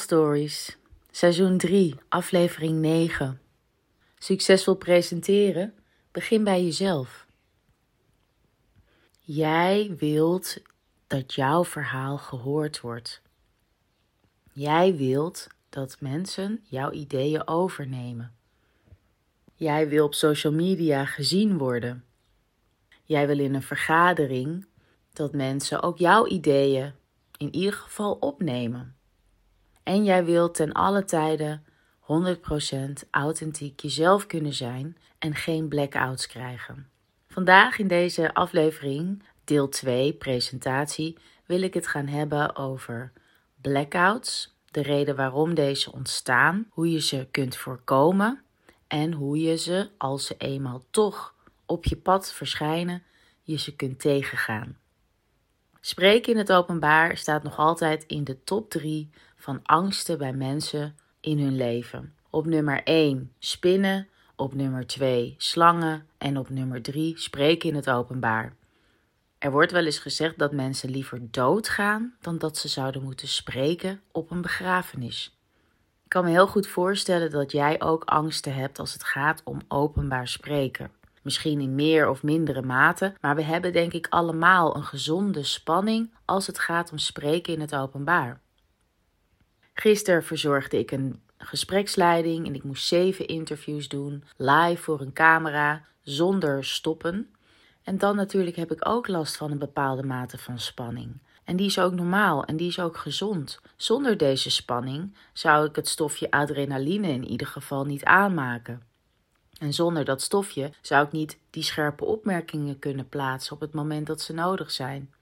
Stories, seizoen 3, aflevering 9. Succesvol presenteren? Begin bij jezelf. Jij wilt dat jouw verhaal gehoord wordt. Jij wilt dat mensen jouw ideeën overnemen. Jij wil op social media gezien worden. Jij wil in een vergadering dat mensen ook jouw ideeën in ieder geval opnemen. En jij wilt ten alle tijde 100% authentiek jezelf kunnen zijn en geen blackouts krijgen. Vandaag in deze aflevering, deel 2, presentatie, wil ik het gaan hebben over blackouts, de reden waarom deze ontstaan, hoe je ze kunt voorkomen en hoe je ze, als ze eenmaal toch op je pad verschijnen, je ze kunt tegengaan. Spreken in het openbaar staat nog altijd in de top 3 van angsten bij mensen in hun leven. Op nummer 1 spinnen, op nummer 2 slangen en op nummer 3 spreken in het openbaar. Er wordt wel eens gezegd dat mensen liever doodgaan dan dat ze zouden moeten spreken op een begrafenis. Ik kan me heel goed voorstellen dat jij ook angsten hebt als het gaat om openbaar spreken. Misschien in meer of mindere mate, maar we hebben denk ik allemaal een gezonde spanning als het gaat om spreken in het openbaar. Gisteren verzorgde ik een gespreksleiding en ik moest zeven interviews doen, live voor een camera, zonder stoppen. En dan natuurlijk heb ik ook last van een bepaalde mate van spanning. En die is ook normaal en die is ook gezond. Zonder deze spanning zou ik het stofje adrenaline in ieder geval niet aanmaken. En zonder dat stofje zou ik niet die scherpe opmerkingen kunnen plaatsen op het moment dat ze nodig zijn.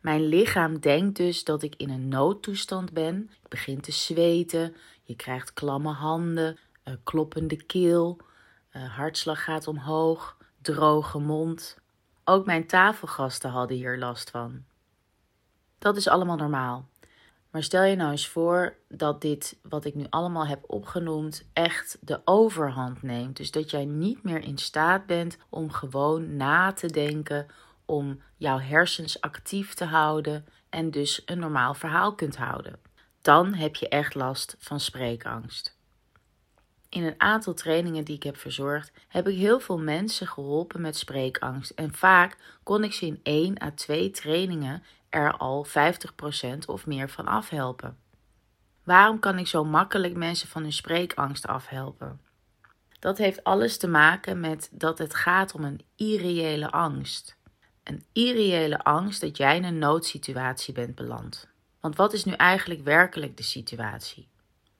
Mijn lichaam denkt dus dat ik in een noodtoestand ben. Ik begin te zweten, je krijgt klamme handen, uh, kloppende keel, uh, hartslag gaat omhoog, droge mond. Ook mijn tafelgasten hadden hier last van. Dat is allemaal normaal. Maar stel je nou eens voor dat dit, wat ik nu allemaal heb opgenoemd, echt de overhand neemt. Dus dat jij niet meer in staat bent om gewoon na te denken, om jouw hersens actief te houden en dus een normaal verhaal kunt houden. Dan heb je echt last van spreekangst. In een aantal trainingen die ik heb verzorgd, heb ik heel veel mensen geholpen met spreekangst. En vaak kon ik ze in één à twee trainingen er al 50% of meer van afhelpen. Waarom kan ik zo makkelijk mensen van hun spreekangst afhelpen? Dat heeft alles te maken met dat het gaat om een irreële angst. Een irreële angst dat jij in een noodsituatie bent beland. Want wat is nu eigenlijk werkelijk de situatie?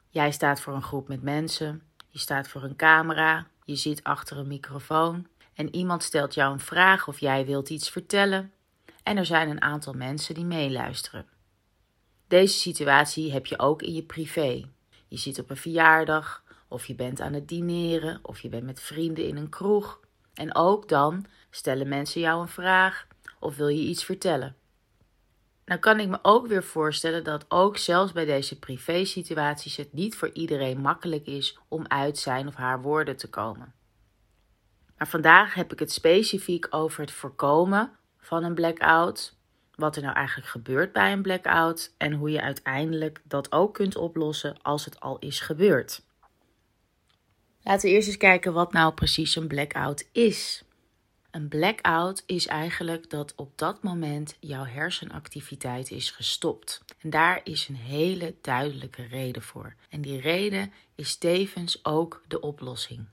Jij staat voor een groep met mensen, je staat voor een camera, je zit achter een microfoon en iemand stelt jou een vraag of jij wilt iets vertellen en er zijn een aantal mensen die meeluisteren. Deze situatie heb je ook in je privé. Je zit op een verjaardag, of je bent aan het dineren, of je bent met vrienden in een kroeg. En ook dan stellen mensen jou een vraag of wil je iets vertellen. Nou kan ik me ook weer voorstellen dat ook zelfs bij deze privé-situaties het niet voor iedereen makkelijk is om uit zijn of haar woorden te komen. Maar vandaag heb ik het specifiek over het voorkomen van een blackout, wat er nou eigenlijk gebeurt bij een blackout en hoe je uiteindelijk dat ook kunt oplossen als het al is gebeurd. Laten we eerst eens kijken wat nou precies een blackout is. Een blackout is eigenlijk dat op dat moment jouw hersenactiviteit is gestopt. En daar is een hele duidelijke reden voor. En die reden is tevens ook de oplossing.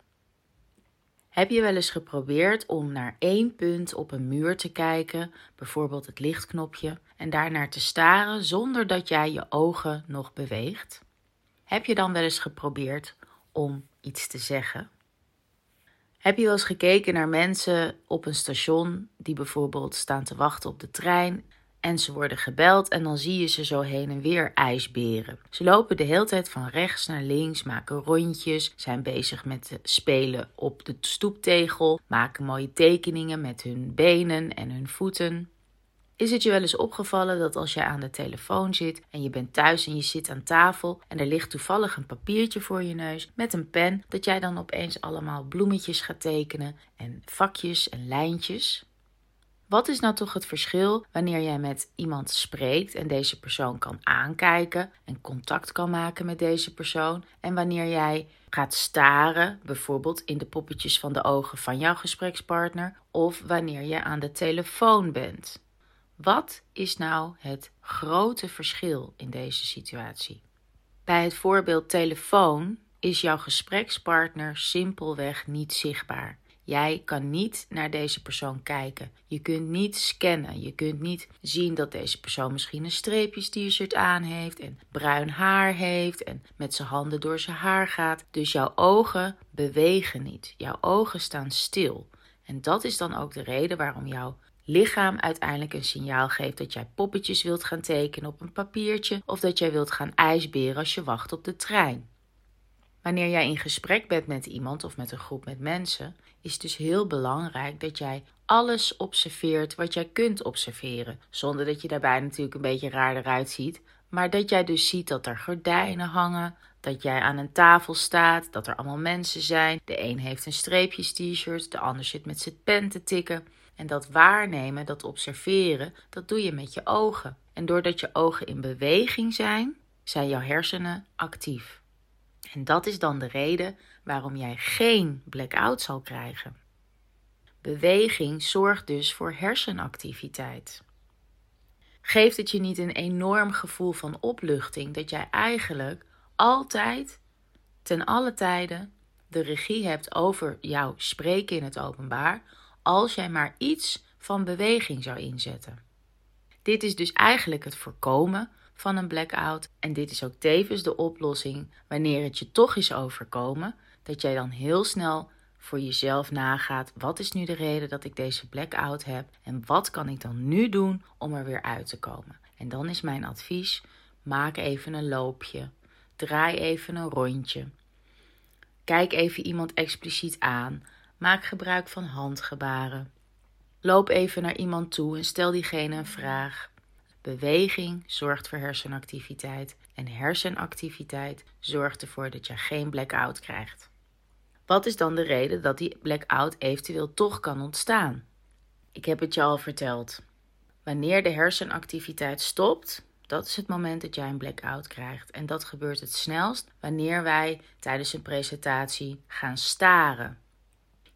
Heb je wel eens geprobeerd om naar één punt op een muur te kijken, bijvoorbeeld het lichtknopje, en daarnaar te staren zonder dat jij je ogen nog beweegt? Heb je dan wel eens geprobeerd om iets te zeggen? Heb je wel eens gekeken naar mensen op een station die bijvoorbeeld staan te wachten op de trein en ze worden gebeld en dan zie je ze zo heen en weer ijsberen. Ze lopen de hele tijd van rechts naar links, maken rondjes, zijn bezig met spelen op de stoeptegel, maken mooie tekeningen met hun benen en hun voeten. Is het je wel eens opgevallen dat als je aan de telefoon zit en je bent thuis en je zit aan tafel en er ligt toevallig een papiertje voor je neus met een pen, dat jij dan opeens allemaal bloemetjes gaat tekenen en vakjes en lijntjes? Wat is nou toch het verschil wanneer jij met iemand spreekt en deze persoon kan aankijken en contact kan maken met deze persoon en wanneer jij gaat staren, bijvoorbeeld in de poppetjes van de ogen van jouw gesprekspartner of wanneer je aan de telefoon bent? Wat is nou het grote verschil in deze situatie? Bij het voorbeeld telefoon is jouw gesprekspartner simpelweg niet zichtbaar. Jij kan niet naar deze persoon kijken. Je kunt niet scannen. Je kunt niet zien dat deze persoon misschien een streepjes-t-shirt aan heeft en bruin haar heeft en met zijn handen door zijn haar gaat. Dus jouw ogen bewegen niet. Jouw ogen staan stil. En dat is dan ook de reden waarom jouw lichaam uiteindelijk een signaal geeft dat jij poppetjes wilt gaan tekenen op een papiertje of dat jij wilt gaan ijsberen als je wacht op de trein. Wanneer jij in gesprek bent met iemand of met een groep met mensen, is het dus heel belangrijk dat jij alles observeert wat jij kunt observeren. Zonder dat je daarbij natuurlijk een beetje raar eruit ziet. Maar dat jij dus ziet dat er gordijnen hangen, dat jij aan een tafel staat, dat er allemaal mensen zijn. De een heeft een streepjes t-shirt, de ander zit met zijn pen te tikken. En dat waarnemen, dat observeren, dat doe je met je ogen. En doordat je ogen in beweging zijn, zijn jouw hersenen actief. En dat is dan de reden waarom jij geen blackout zal krijgen. Beweging zorgt dus voor hersenactiviteit. Geeft het je niet een enorm gevoel van opluchting dat jij eigenlijk altijd, ten alle tijden, de regie hebt over jouw spreken in het openbaar, als jij maar iets van beweging zou inzetten? Dit is dus eigenlijk het voorkomen van een blackout. En dit is ook tevens de oplossing wanneer het je toch is overkomen, dat jij dan heel snel voor jezelf nagaat: wat is nu de reden dat ik deze blackout heb en wat kan ik dan nu doen om er weer uit te komen? En dan is mijn advies: maak even een loopje, draai even een rondje. Kijk even iemand expliciet aan. Maak gebruik van handgebaren. Loop even naar iemand toe en stel diegene een vraag. Beweging zorgt voor hersenactiviteit en hersenactiviteit zorgt ervoor dat je geen blackout krijgt. Wat is dan de reden dat die blackout eventueel toch kan ontstaan? Ik heb het je al verteld. Wanneer de hersenactiviteit stopt, dat is het moment dat jij een blackout krijgt. En dat gebeurt het snelst wanneer wij tijdens een presentatie gaan staren.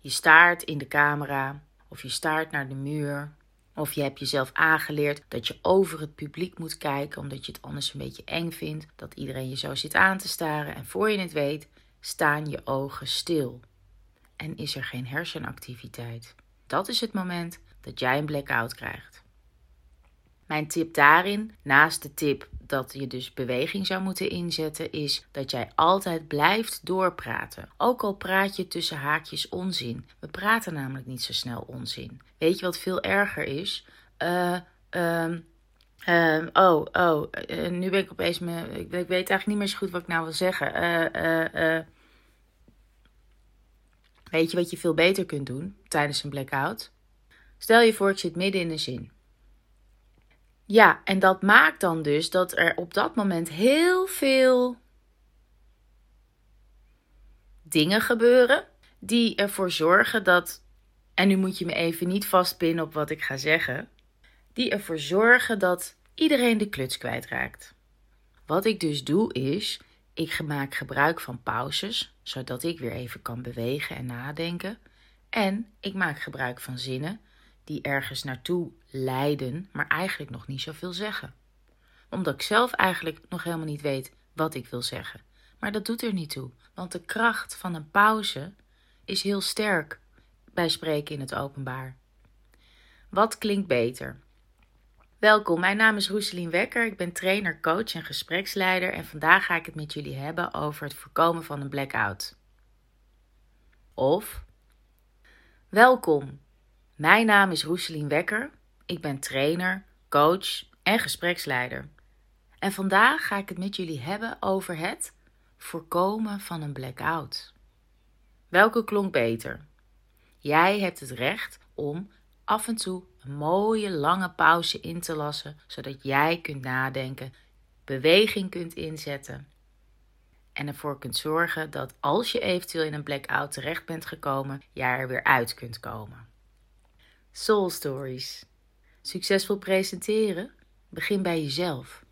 Je staart in de camera of je staart naar de muur of je hebt jezelf aangeleerd dat je over het publiek moet kijken omdat je het anders een beetje eng vindt dat iedereen je zo zit aan te staren en voor je het weet staan je ogen stil en is er geen hersenactiviteit. Dat is het moment dat jij een blackout krijgt. Mijn tip daarin, naast de tip dat je dus beweging zou moeten inzetten, is dat jij altijd blijft doorpraten. Ook al praat je tussen haakjes onzin. We praten namelijk niet zo snel onzin. Weet je wat veel erger is? Uh, oh, oh, uh, nu ben ik opeens me. Ik, weet eigenlijk niet meer zo goed wat ik nou wil zeggen. weet je wat je veel beter kunt doen tijdens een blackout? Stel je voor, ik zit midden in een zin. Ja, en dat maakt dan dus dat er op dat moment heel veel dingen gebeuren die ervoor zorgen dat, en nu moet je me even niet vastpinnen op wat ik ga zeggen, die ervoor zorgen dat iedereen de kluts kwijtraakt. Wat ik dus doe is, ik maak gebruik van pauzes, zodat ik weer even kan bewegen en nadenken. En ik maak gebruik van zinnen die ergens naartoe leiden, maar eigenlijk nog niet zoveel zeggen. Omdat ik zelf eigenlijk nog helemaal niet weet wat ik wil zeggen. Maar dat doet er niet toe, want de kracht van een pauze is heel sterk bij spreken in het openbaar. Wat klinkt beter? Welkom, mijn naam is Roeselien Wekker. Ik ben trainer, coach en gespreksleider en vandaag ga ik het met jullie hebben over het voorkomen van een blackout. Of Welkom, mijn naam is Roeselien Wekker. Ik ben trainer, coach en gespreksleider. En vandaag ga ik het met jullie hebben over het voorkomen van een blackout. Welke klonk beter? Jij hebt het recht om af en toe een mooie lange pauze in te lassen, zodat jij kunt nadenken, beweging kunt inzetten en ervoor kunt zorgen dat als je eventueel in een blackout terecht bent gekomen, jij er weer uit kunt komen. Soul Stories. Succesvol presenteren? Begin bij jezelf.